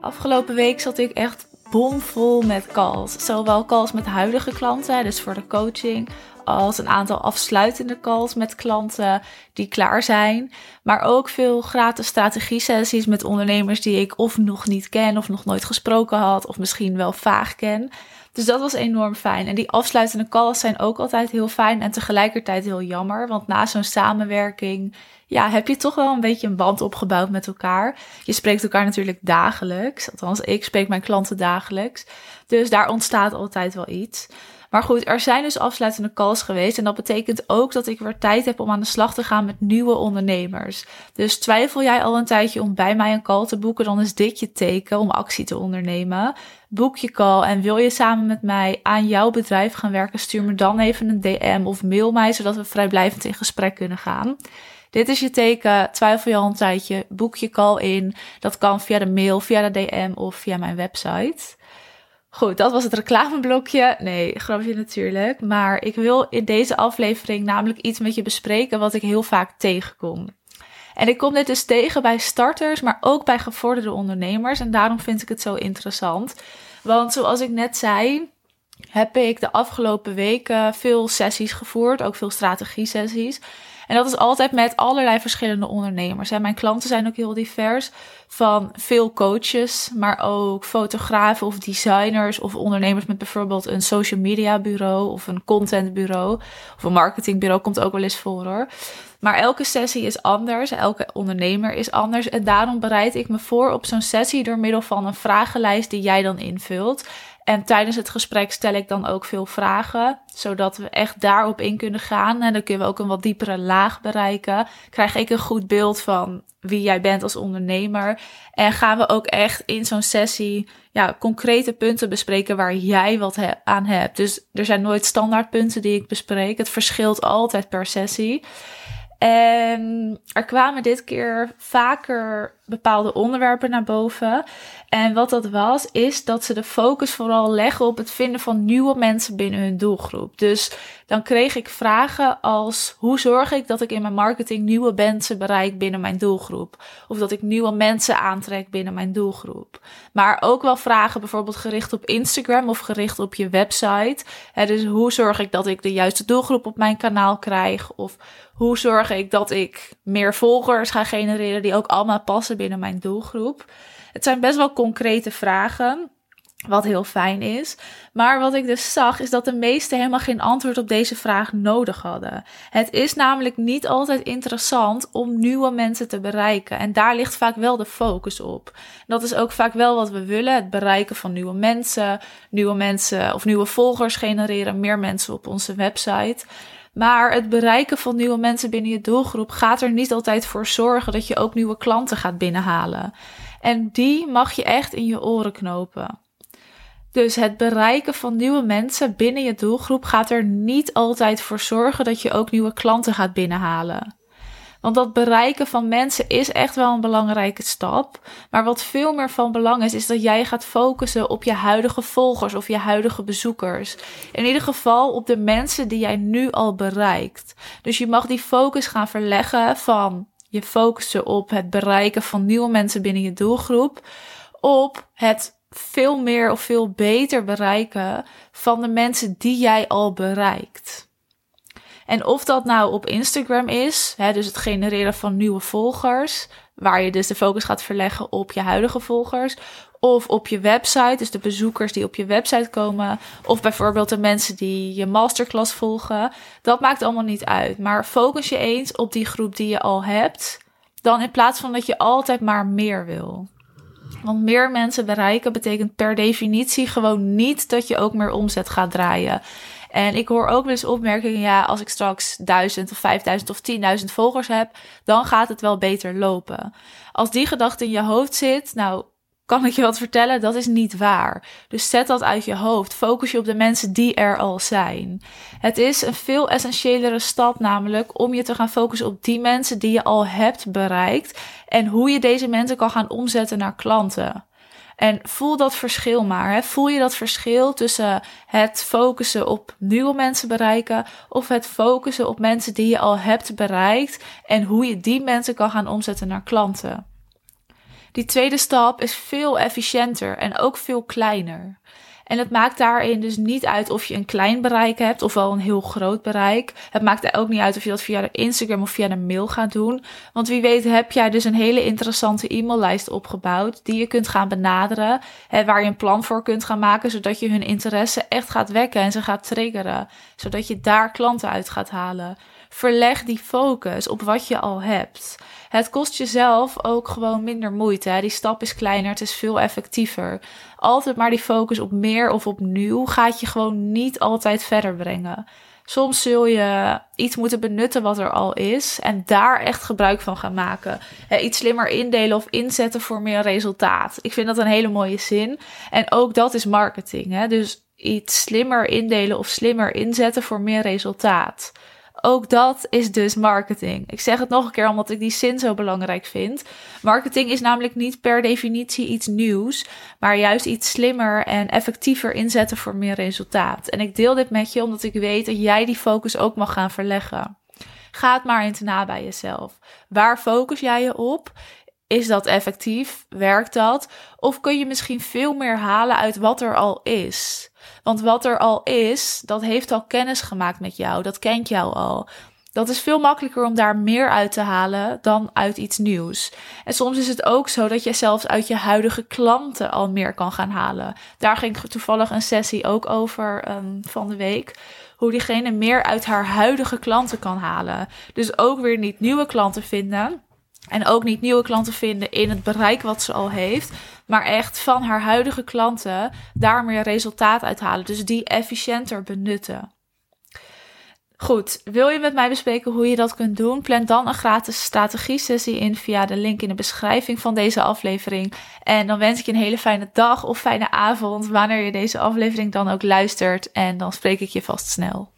Afgelopen week zat ik echt bomvol met calls. Zowel calls met huidige klanten, dus voor de coaching, als een aantal afsluitende calls met klanten die klaar zijn. Maar ook veel gratis strategie-sessies met ondernemers die ik of nog niet ken, of nog nooit gesproken had, of misschien wel vaag ken. Dus dat was enorm fijn. En die afsluitende calls zijn ook altijd heel fijn en tegelijkertijd heel jammer. Want na zo'n samenwerking ja, heb je toch wel een beetje een band opgebouwd met elkaar. Je spreekt elkaar natuurlijk dagelijks. Althans, ik spreek mijn klanten dagelijks. Dus daar ontstaat altijd wel iets. Maar goed, er zijn dus afsluitende calls geweest. En dat betekent ook dat ik weer tijd heb om aan de slag te gaan met nieuwe ondernemers. Dus twijfel jij al een tijdje om bij mij een call te boeken, dan is dit je teken om actie te ondernemen. Boek je call en wil je samen met mij aan jouw bedrijf gaan werken, stuur me dan even een DM of mail mij, zodat we vrijblijvend in gesprek kunnen gaan. Dit is je teken. Twijfel je al een tijdje. Boek je call in. Dat kan via de mail, via de DM of via mijn website. Goed, dat was het reclameblokje. Nee, grapje natuurlijk. Maar ik wil in deze aflevering namelijk iets met je bespreken wat ik heel vaak tegenkom. En ik kom dit dus tegen bij starters, maar ook bij gevorderde ondernemers. En daarom vind ik het zo interessant. Want zoals ik net zei, heb ik de afgelopen weken veel sessies gevoerd, ook veel strategie-sessies. En dat is altijd met allerlei verschillende ondernemers. En mijn klanten zijn ook heel divers. Van veel coaches, maar ook fotografen of designers of ondernemers met bijvoorbeeld een social media bureau of een content bureau of een marketingbureau komt ook wel eens voor hoor. Maar elke sessie is anders, elke ondernemer is anders. En daarom bereid ik me voor op zo'n sessie door middel van een vragenlijst die jij dan invult. En tijdens het gesprek stel ik dan ook veel vragen, zodat we echt daarop in kunnen gaan. En dan kunnen we ook een wat diepere laag bereiken. Krijg ik een goed beeld van wie jij bent als ondernemer. En gaan we ook echt in zo'n sessie ja, concrete punten bespreken waar jij wat aan hebt. Dus er zijn nooit standaard punten die ik bespreek. Het verschilt altijd per sessie. En er kwamen dit keer vaker bepaalde onderwerpen naar boven. En wat dat was, is dat ze de focus vooral leggen op het vinden van nieuwe mensen binnen hun doelgroep. Dus dan kreeg ik vragen als: hoe zorg ik dat ik in mijn marketing nieuwe mensen bereik binnen mijn doelgroep? Of dat ik nieuwe mensen aantrek binnen mijn doelgroep. Maar ook wel vragen bijvoorbeeld gericht op Instagram of gericht op je website. dus hoe zorg ik dat ik de juiste doelgroep op mijn kanaal krijg? Of hoe zorg ik dat ik meer volgers ga genereren die ook allemaal passen binnen mijn doelgroep? Het zijn best wel concrete vragen. Wat heel fijn is. Maar wat ik dus zag, is dat de meesten helemaal geen antwoord op deze vraag nodig hadden. Het is namelijk niet altijd interessant om nieuwe mensen te bereiken. En daar ligt vaak wel de focus op. Dat is ook vaak wel wat we willen: het bereiken van nieuwe mensen. Nieuwe mensen of nieuwe volgers genereren, meer mensen op onze website. Maar het bereiken van nieuwe mensen binnen je doelgroep gaat er niet altijd voor zorgen dat je ook nieuwe klanten gaat binnenhalen. En die mag je echt in je oren knopen. Dus het bereiken van nieuwe mensen binnen je doelgroep gaat er niet altijd voor zorgen dat je ook nieuwe klanten gaat binnenhalen. Want dat bereiken van mensen is echt wel een belangrijke stap. Maar wat veel meer van belang is, is dat jij gaat focussen op je huidige volgers of je huidige bezoekers. In ieder geval op de mensen die jij nu al bereikt. Dus je mag die focus gaan verleggen van je focussen op het bereiken van nieuwe mensen binnen je doelgroep. Op het veel meer of veel beter bereiken van de mensen die jij al bereikt. En of dat nou op Instagram is, hè, dus het genereren van nieuwe volgers, waar je dus de focus gaat verleggen op je huidige volgers, of op je website, dus de bezoekers die op je website komen, of bijvoorbeeld de mensen die je masterclass volgen, dat maakt allemaal niet uit. Maar focus je eens op die groep die je al hebt, dan in plaats van dat je altijd maar meer wil. Want meer mensen bereiken betekent per definitie gewoon niet dat je ook meer omzet gaat draaien. En ik hoor ook wel eens opmerkingen, ja, als ik straks 1000 of 5000 of 10.000 volgers heb, dan gaat het wel beter lopen. Als die gedachte in je hoofd zit, nou, kan ik je wat vertellen, dat is niet waar. Dus zet dat uit je hoofd. Focus je op de mensen die er al zijn. Het is een veel essentiëlere stap namelijk om je te gaan focussen op die mensen die je al hebt bereikt en hoe je deze mensen kan gaan omzetten naar klanten. En voel dat verschil maar. Hè? Voel je dat verschil tussen het focussen op nieuwe mensen bereiken of het focussen op mensen die je al hebt bereikt en hoe je die mensen kan gaan omzetten naar klanten. Die tweede stap is veel efficiënter en ook veel kleiner. En het maakt daarin dus niet uit of je een klein bereik hebt of wel een heel groot bereik. Het maakt ook niet uit of je dat via de Instagram of via de mail gaat doen. Want wie weet heb jij dus een hele interessante e-maillijst opgebouwd die je kunt gaan benaderen. Hè, waar je een plan voor kunt gaan maken zodat je hun interesse echt gaat wekken en ze gaat triggeren. Zodat je daar klanten uit gaat halen. Verleg die focus op wat je al hebt. Het kost jezelf ook gewoon minder moeite. Die stap is kleiner, het is veel effectiever. Altijd maar die focus op meer of op nieuw gaat je gewoon niet altijd verder brengen. Soms zul je iets moeten benutten wat er al is en daar echt gebruik van gaan maken. iets slimmer indelen of inzetten voor meer resultaat. Ik vind dat een hele mooie zin. En ook dat is marketing. Hè? Dus iets slimmer indelen of slimmer inzetten voor meer resultaat. Ook dat is dus marketing. Ik zeg het nog een keer omdat ik die zin zo belangrijk vind. Marketing is namelijk niet per definitie iets nieuws, maar juist iets slimmer en effectiever inzetten voor meer resultaat. En ik deel dit met je omdat ik weet dat jij die focus ook mag gaan verleggen. Ga het maar eens na bij jezelf. Waar focus jij je op? Is dat effectief? Werkt dat? Of kun je misschien veel meer halen uit wat er al is? Want wat er al is, dat heeft al kennis gemaakt met jou. Dat kent jou al. Dat is veel makkelijker om daar meer uit te halen dan uit iets nieuws. En soms is het ook zo dat je zelfs uit je huidige klanten al meer kan gaan halen. Daar ging toevallig een sessie ook over um, van de week. Hoe diegene meer uit haar huidige klanten kan halen. Dus ook weer niet nieuwe klanten vinden en ook niet nieuwe klanten vinden in het bereik wat ze al heeft. Maar echt van haar huidige klanten daar meer resultaat uithalen. Dus die efficiënter benutten. Goed, wil je met mij bespreken hoe je dat kunt doen? Plan dan een gratis strategie-sessie in via de link in de beschrijving van deze aflevering. En dan wens ik je een hele fijne dag of fijne avond, wanneer je deze aflevering dan ook luistert. En dan spreek ik je vast snel.